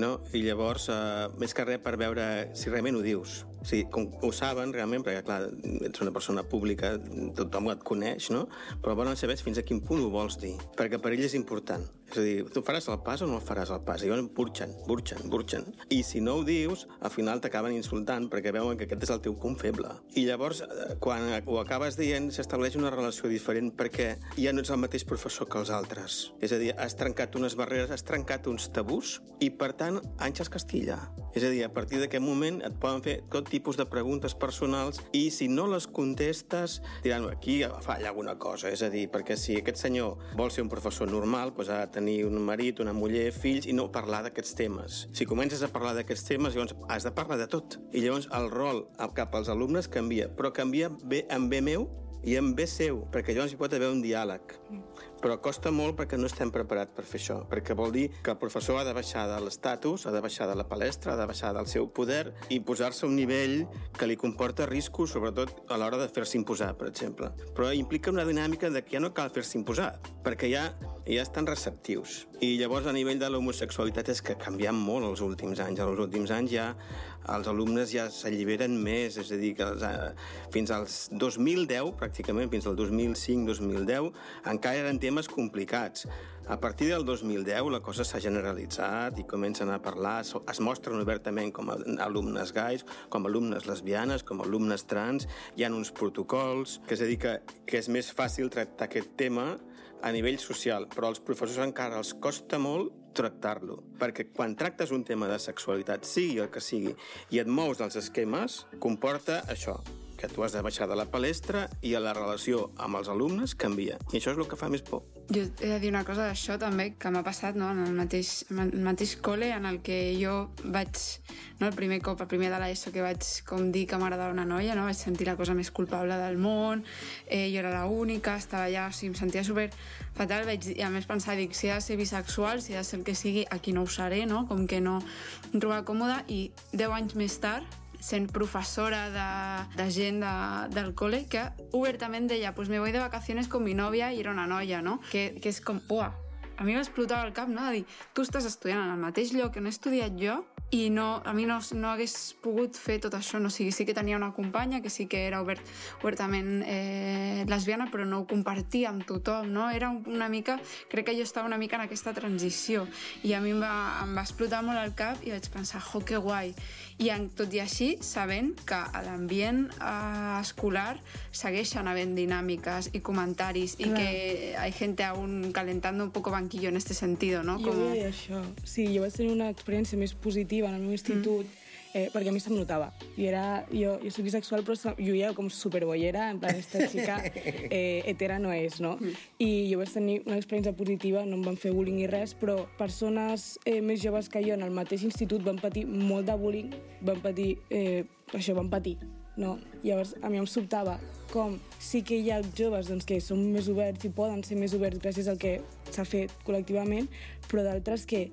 No? I llavors, eh, més que res per veure si realment ho dius. O sigui, com ho saben realment, perquè clar, ets una persona pública, tothom et coneix, no? Però volen saber fins a quin punt ho vols dir, perquè per ell és important. És a dir, tu faràs el pas o no el faràs el pas? I llavors burxen, burxen, burxen. I si no ho dius, al final t'acaben insultant perquè veuen que aquest és el teu punt feble. I llavors, eh, quan ho acabes dient, s'estableix una relació diferent perquè ja no ets el mateix professor que els altres. És a dir, has trencat unes barreres, has trencat uns tabús i, per tant, Àngels Castilla. És a dir, a partir d'aquest moment et poden fer tot tipus de preguntes personals i si no les contestes diran aquí falla alguna cosa. És a dir, perquè si aquest senyor vol ser un professor normal, doncs ha de tenir un marit, una muller, fills i no parlar d'aquests temes. Si comences a parlar d'aquests temes, llavors has de parlar de tot. I llavors el rol cap als alumnes canvia, però canvia bé en bé meu i en bé seu, perquè llavors hi pot haver un diàleg. Però costa molt perquè no estem preparats per fer això, perquè vol dir que el professor ha de baixar de l'estatus, ha de baixar de la palestra, ha de baixar del seu poder i posar-se a un nivell que li comporta riscos, sobretot a l'hora de fer-se imposar, per exemple. Però implica una dinàmica de que ja no cal fer-se imposar, perquè ja ja estan receptius. I llavors a nivell de l'homosexualitat és que ha canviat molt els últims anys. Els últims anys ja els alumnes ja s'alliberen més, és a dir, que els, eh, fins als 2010, pràcticament, fins al 2005-2010, encara eren temes complicats. A partir del 2010 la cosa s'ha generalitzat i comencen a parlar, es- mostren obertament com a alumnes gais, com a alumnes lesbianes, com a alumnes trans, hi ha uns protocols, que és a dir, que, que és més fàcil tractar aquest tema a nivell social, però als professors encara els costa molt tractar-lo, perquè quan tractes un tema de sexualitat, sigui el que sigui, i et mous dels esquemes, comporta això, que tu has de baixar de la palestra i la relació amb els alumnes canvia. I això és el que fa més por. Jo he de dir una cosa d'això també, que m'ha passat no? en el mateix, en el mateix col·le en el que jo vaig, no, el primer cop, el primer de l'ESO que vaig com dir que m'agradava una noia, no? vaig sentir la cosa més culpable del món, eh, jo era la única, estava allà, o sigui, em sentia super fatal, vaig, i a més pensar, dic, si he de ser bisexual, si he de ser el que sigui, aquí no ho seré, no? com que no em trobava còmoda, i 10 anys més tard, sent professora de, de gent de, del col·le que obertament deia pues me voy de vacaciones con mi novia i era una noia, no? Que, que és com, uah, a mi m'explotava el cap, no? De dir, tu estàs estudiant en el mateix lloc no he estudiat jo i no, a mi no, no hagués pogut fer tot això, no? O sigui, sí que tenia una companya que sí que era obert, obertament eh, lesbiana, però no ho compartia amb tothom, no? Era un- una mica, crec que jo estava una mica en aquesta transició i a mi em va, em va explotar molt el cap i vaig pensar, jo, que guai. I en, tot i així, sabent que a l'ambient eh, escolar segueixen havent dinàmiques i comentaris i Clar. que hay gente aún calentando un poco banquillo en este sentido, no? Jo deia això. Sí, jo vaig tenir una experiència més positiva en el meu institut, mm. Eh, perquè a mi se'm notava. Jo, era, jo, jo soc bisexual, però jo ja com superbollera, en plan, esta <laughs> xica eh, hetera no és, no? Mm. I jo vaig tenir una experiència positiva, no em van fer bullying i res, però persones eh, més joves que jo en el mateix institut van patir molt de bullying, van patir, eh, això, van patir, no? Llavors, a mi em sobtava com sí que hi ha joves doncs, que són més oberts i poden ser més oberts gràcies al que s'ha fet col·lectivament, però d'altres que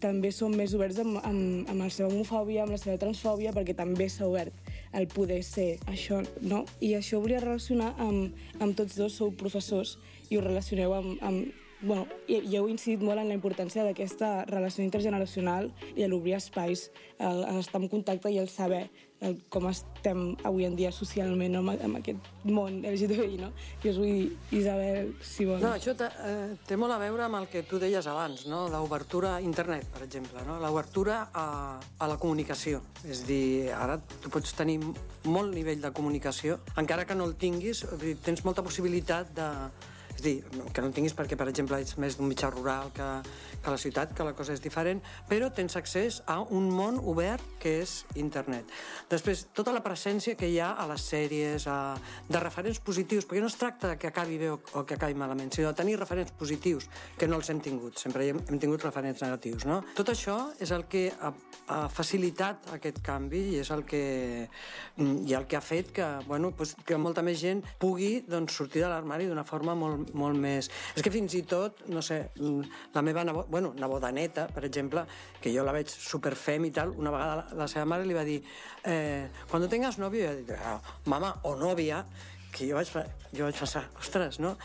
també són més oberts amb, amb, amb la seva homofòbia, amb la seva transfòbia, perquè també s'ha obert el poder ser això, no? I això ho volia relacionar amb, amb tots dos, sou professors, i ho relacioneu amb, amb bueno, i heu incidit molt en la importància d'aquesta relació intergeneracional i l'obrir espais, estar en contacte i el saber el, com estem avui en dia socialment amb, amb aquest món LGTBI, no? Jo us vull dir, Isabel, si vols. No, això té, eh, té molt a veure amb el que tu deies abans, no? l'obertura a internet, per exemple, no? l'obertura a, a la comunicació. És dir, ara tu pots tenir molt nivell de comunicació, encara que no el tinguis, tens molta possibilitat de, és dir, que no tinguis perquè, per exemple, ets més d'un mitjà rural que, que la ciutat, que la cosa és diferent, però tens accés a un món obert que és internet. Després, tota la presència que hi ha a les sèries, a, de referents positius, perquè no es tracta que acabi bé o, o que acabi malament, sinó de tenir referents positius, que no els hem tingut, sempre hem, hem tingut referents negatius. No? Tot això és el que ha, ha facilitat aquest canvi i és el que, mm, i el que ha fet que, bueno, doncs, que molta més gent pugui doncs, sortir de l'armari d'una forma molt, molt més... És que fins i tot, no sé, mm, la meva nebo, bueno, neboda neta, per exemple, que jo la veig superfem i tal, una vegada la, la seva mare li va dir eh, quan tengas novio, jo dic, ah, mama, o novia, que jo vaig, jo vaig pensar, ostres, no?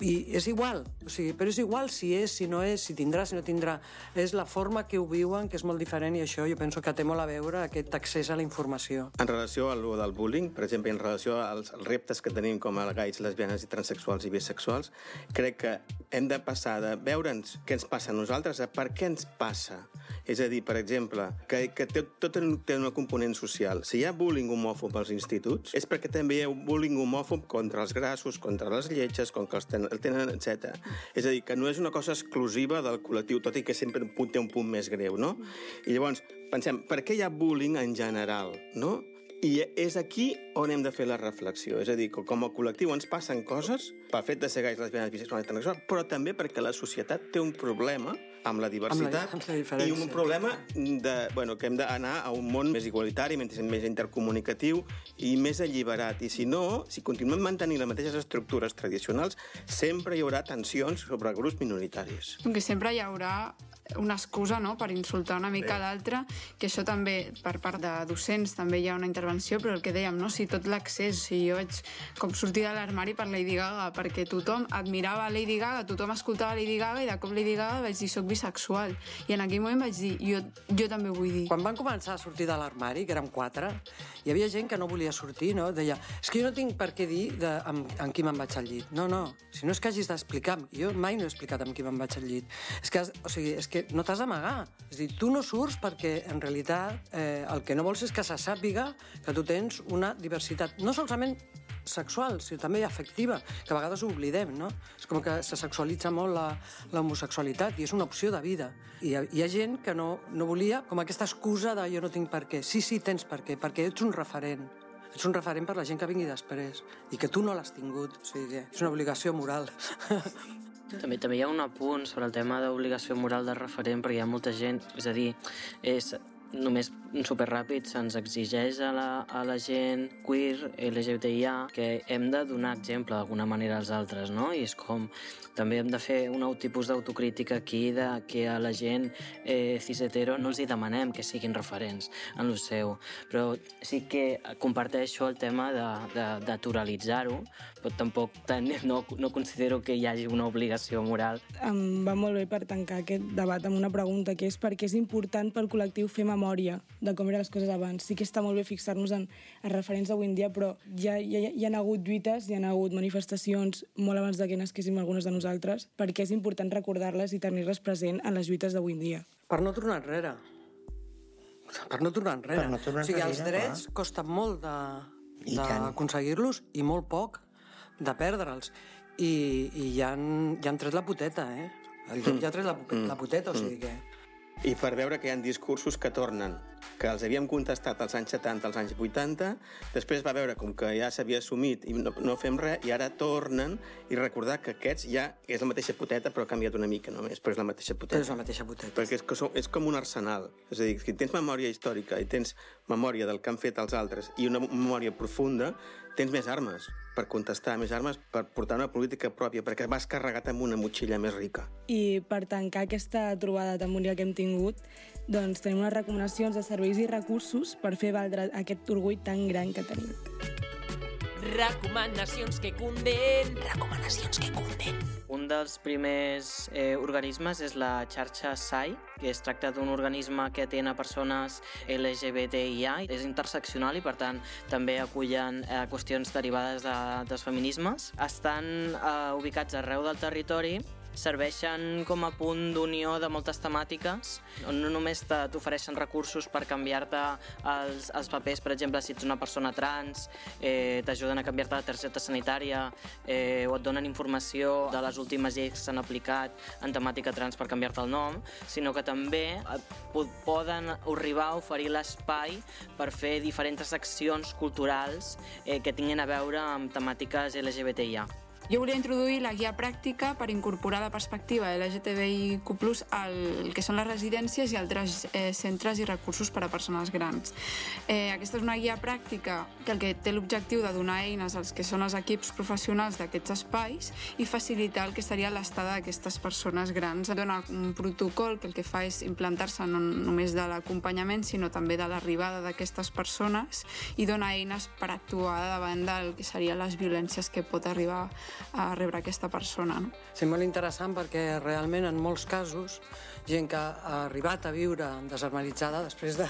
I és igual, o sigui, però és igual si és, si no és, si tindrà, si no tindrà. És la forma que ho viuen, que és molt diferent, i això jo penso que té molt a veure aquest accés a la informació. En relació a lo del bullying, per exemple, en relació als reptes que tenim com a gais, lesbianes i transexuals i bisexuals, crec que hem de passar de veure'ns què ens passa a nosaltres a per què ens passa. És a dir, per exemple, que, que té, tot té una component social. Si hi ha bullying homòfob als instituts, és perquè també hi ha bullying homòfob contra els grassos, contra les lletges, contra els ten el tenen, etc. És a dir, que no és una cosa exclusiva del col·lectiu, tot i que sempre té un punt més greu, no? I llavors, pensem, per què hi ha bullying en general, no? I és aquí on hem de fer la reflexió. És a dir, que com a col·lectiu ens passen coses pel fet de ser gais, lesbianes, bisexuals però també perquè la societat té un problema amb la diversitat amb la i diferència. un problema de, bueno, que hem d'anar a un món més igualitari, més, més intercomunicatiu i més alliberat. I si no, si continuem mantenint les mateixes estructures tradicionals, sempre hi haurà tensions sobre grups minoritaris. que sempre hi haurà una excusa no, per insultar una mica Sí. l'altre, que això també, per part de docents, també hi ha una intervenció, però el que dèiem, no? si tot l'accés. Sigui, jo vaig com sortir de l'armari per Lady Gaga, perquè tothom admirava Lady Gaga, tothom escoltava Lady Gaga, i de cop Lady Gaga vaig dir, soc bisexual. I en aquell moment vaig dir, jo, jo també vull dir. Quan van començar a sortir de l'armari, que érem quatre, hi havia gent que no volia sortir, no? Deia, és que jo no tinc per què dir de, amb, amb qui me'n vaig al llit. No, no, si no és que hagis d'explicar. Jo mai no he explicat amb qui me'n vaig al llit. És que, has, o sigui, és que no t'has d'amagar. És dir, tu no surts perquè, en realitat, eh, el que no vols és que se sàpiga que tu tens una diversitat, no solament sexual, sinó també afectiva, que a vegades oblidem, no? És com que se sexualitza molt la, la homosexualitat i és una opció de vida. I hi ha, hi ha gent que no, no volia com aquesta excusa de jo no tinc per què. Sí, sí, tens per què, perquè ets un referent. Ets un referent per la gent que vingui després i que tu no l'has tingut. O sigui, és una obligació moral. <laughs> També, també hi ha un apunt sobre el tema d'obligació moral de referent, perquè hi ha molta gent, és a dir, és només superràpid se'ns exigeix a la, a la gent queer, LGBTIA, que hem de donar exemple d'alguna manera als altres, no? I és com, també hem de fer un tipus d'autocrítica aquí de que a la gent eh, cis-hetero no els hi demanem que siguin referents en el seu, però sí que comparteixo el tema de, de, naturalitzar-ho, però tampoc ten, no, no considero que hi hagi una obligació moral. Em va molt bé per tancar aquest debat amb una pregunta, que és per què és important pel col·lectiu fer memòria de com eren les coses abans. Sí que està molt bé fixar-nos en, en referents d'avui en dia, però ja, ja, hi ha hagut lluites, hi ha hagut manifestacions molt abans de que nasquéssim algunes de nosaltres, perquè és important recordar-les i tenir-les present en les lluites d'avui en dia. Per no tornar enrere. Per no tornar enrere. Per no tornar o sigui, els enrere, drets clar. costen molt I d'aconseguir-los i molt poc de perdre'ls. I, i ja, han, ja han tret la puteta, eh? El llop ja ha tret la, la puteta, o sigui que... I per veure que hi ha discursos que tornen, que els havíem contestat als anys 70, als anys 80, després va veure com que ja s'havia assumit i no, no fem res, i ara tornen i recordar que aquests ja és la mateixa puteta, però ha canviat una mica només, però és la mateixa puteta. És la mateixa puteta. Perquè és, que so- és com un arsenal. És a dir, si tens memòria històrica i tens memòria del que han fet els altres i una memòria profunda, tens més armes per contestar, més armes per portar una política pròpia, perquè vas carregat amb una motxilla més rica. I per tancar aquesta trobada tan bonica que hem tingut, doncs tenim unes recomanacions de serveis i recursos per fer valdre aquest orgull tan gran que tenim. Recomanacions que cunden. Recomanacions que cunden. Un dels primers eh, organismes és la xarxa SAI, que es tracta d'un organisme que atén a persones LGBTIA, és interseccional i per tant també acullen eh, qüestions derivades de, dels feminismes. Estan eh, ubicats arreu del territori serveixen com a punt d'unió de moltes temàtiques, on no només t'ofereixen recursos per canviar-te els, els papers, per exemple, si ets una persona trans, eh, t'ajuden a canviar-te la targeta sanitària eh, o et donen informació de les últimes lleis que s'han aplicat en temàtica trans per canviar-te el nom, sinó que també poden arribar a oferir l'espai per fer diferents accions culturals eh, que tinguin a veure amb temàtiques LGBTIA. Jo volia introduir la guia pràctica per incorporar la perspectiva LGTBIQ+, al que són les residències i altres eh, centres i recursos per a persones grans. Eh, aquesta és una guia pràctica que el que té l'objectiu de donar eines als que són els equips professionals d'aquests espais i facilitar el que seria l'estada d'aquestes persones grans. Dona un protocol que el que fa és implantar-se no només de l'acompanyament, sinó també de l'arribada d'aquestes persones i dona eines per actuar davant del que serien les violències que pot arribar a rebre aquesta persona. No? Sí, molt interessant perquè realment en molts casos gent que ha arribat a viure desarmaritzada després de,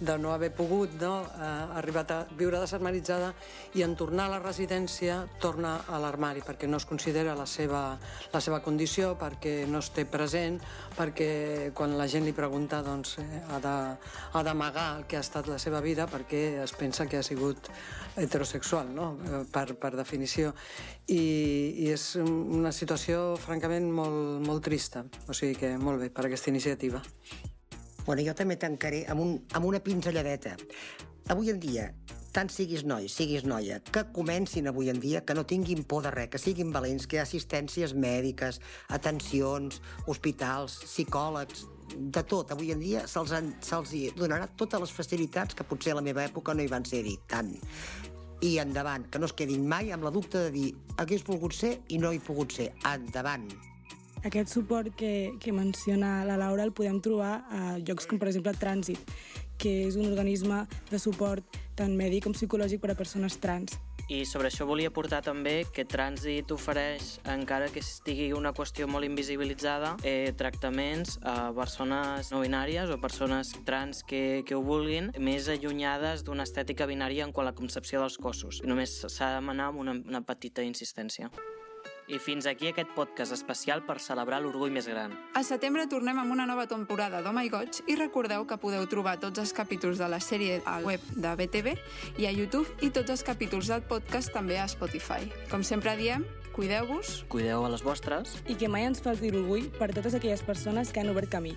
de no haver pogut, no? ha arribat a viure desarmaritzada i en tornar a la residència torna a l'armari perquè no es considera la seva, la seva condició, perquè no es té present, perquè quan la gent li pregunta doncs, eh, ha d'amagar el que ha estat la seva vida perquè es pensa que ha sigut heterosexual, no? Eh, per, per definició. I, I és una situació, francament, molt, molt trista. O sigui que molt bé per aquesta iniciativa. Bueno, jo també tancaré amb, un, amb una pinzelladeta. Avui en dia, tant siguis noi, siguis noia, que comencin avui en dia, que no tinguin por de res, que siguin valents, que hi ha assistències mèdiques, atencions, hospitals, psicòlegs, de tot. Avui en dia se'ls se donarà totes les facilitats que potser a la meva època no hi van ser-hi tant. I endavant, que no es quedin mai amb la dubte de dir hagués volgut ser i no he pogut ser. Endavant. Aquest suport que, que menciona la Laura el podem trobar a llocs com, per exemple, trànsit, que és un organisme de suport tant mèdic com psicològic per a persones trans. I sobre això volia portar també que Trànsit ofereix, encara que estigui una qüestió molt invisibilitzada, eh, tractaments a persones no binàries o persones trans que, que ho vulguin, més allunyades d'una estètica binària en quant a la concepció dels cossos. I només s'ha de demanar amb una, una petita insistència. I fins aquí aquest podcast especial per celebrar l'orgull més gran. A setembre tornem amb una nova temporada d'Home i Goig i recordeu que podeu trobar tots els capítols de la sèrie al web de BTV i a YouTube i tots els capítols del podcast també a Spotify. Com sempre diem, cuideu-vos, Cuideu a les vostres. I que mai ens falti l'orgull per totes aquelles persones que han obert camí.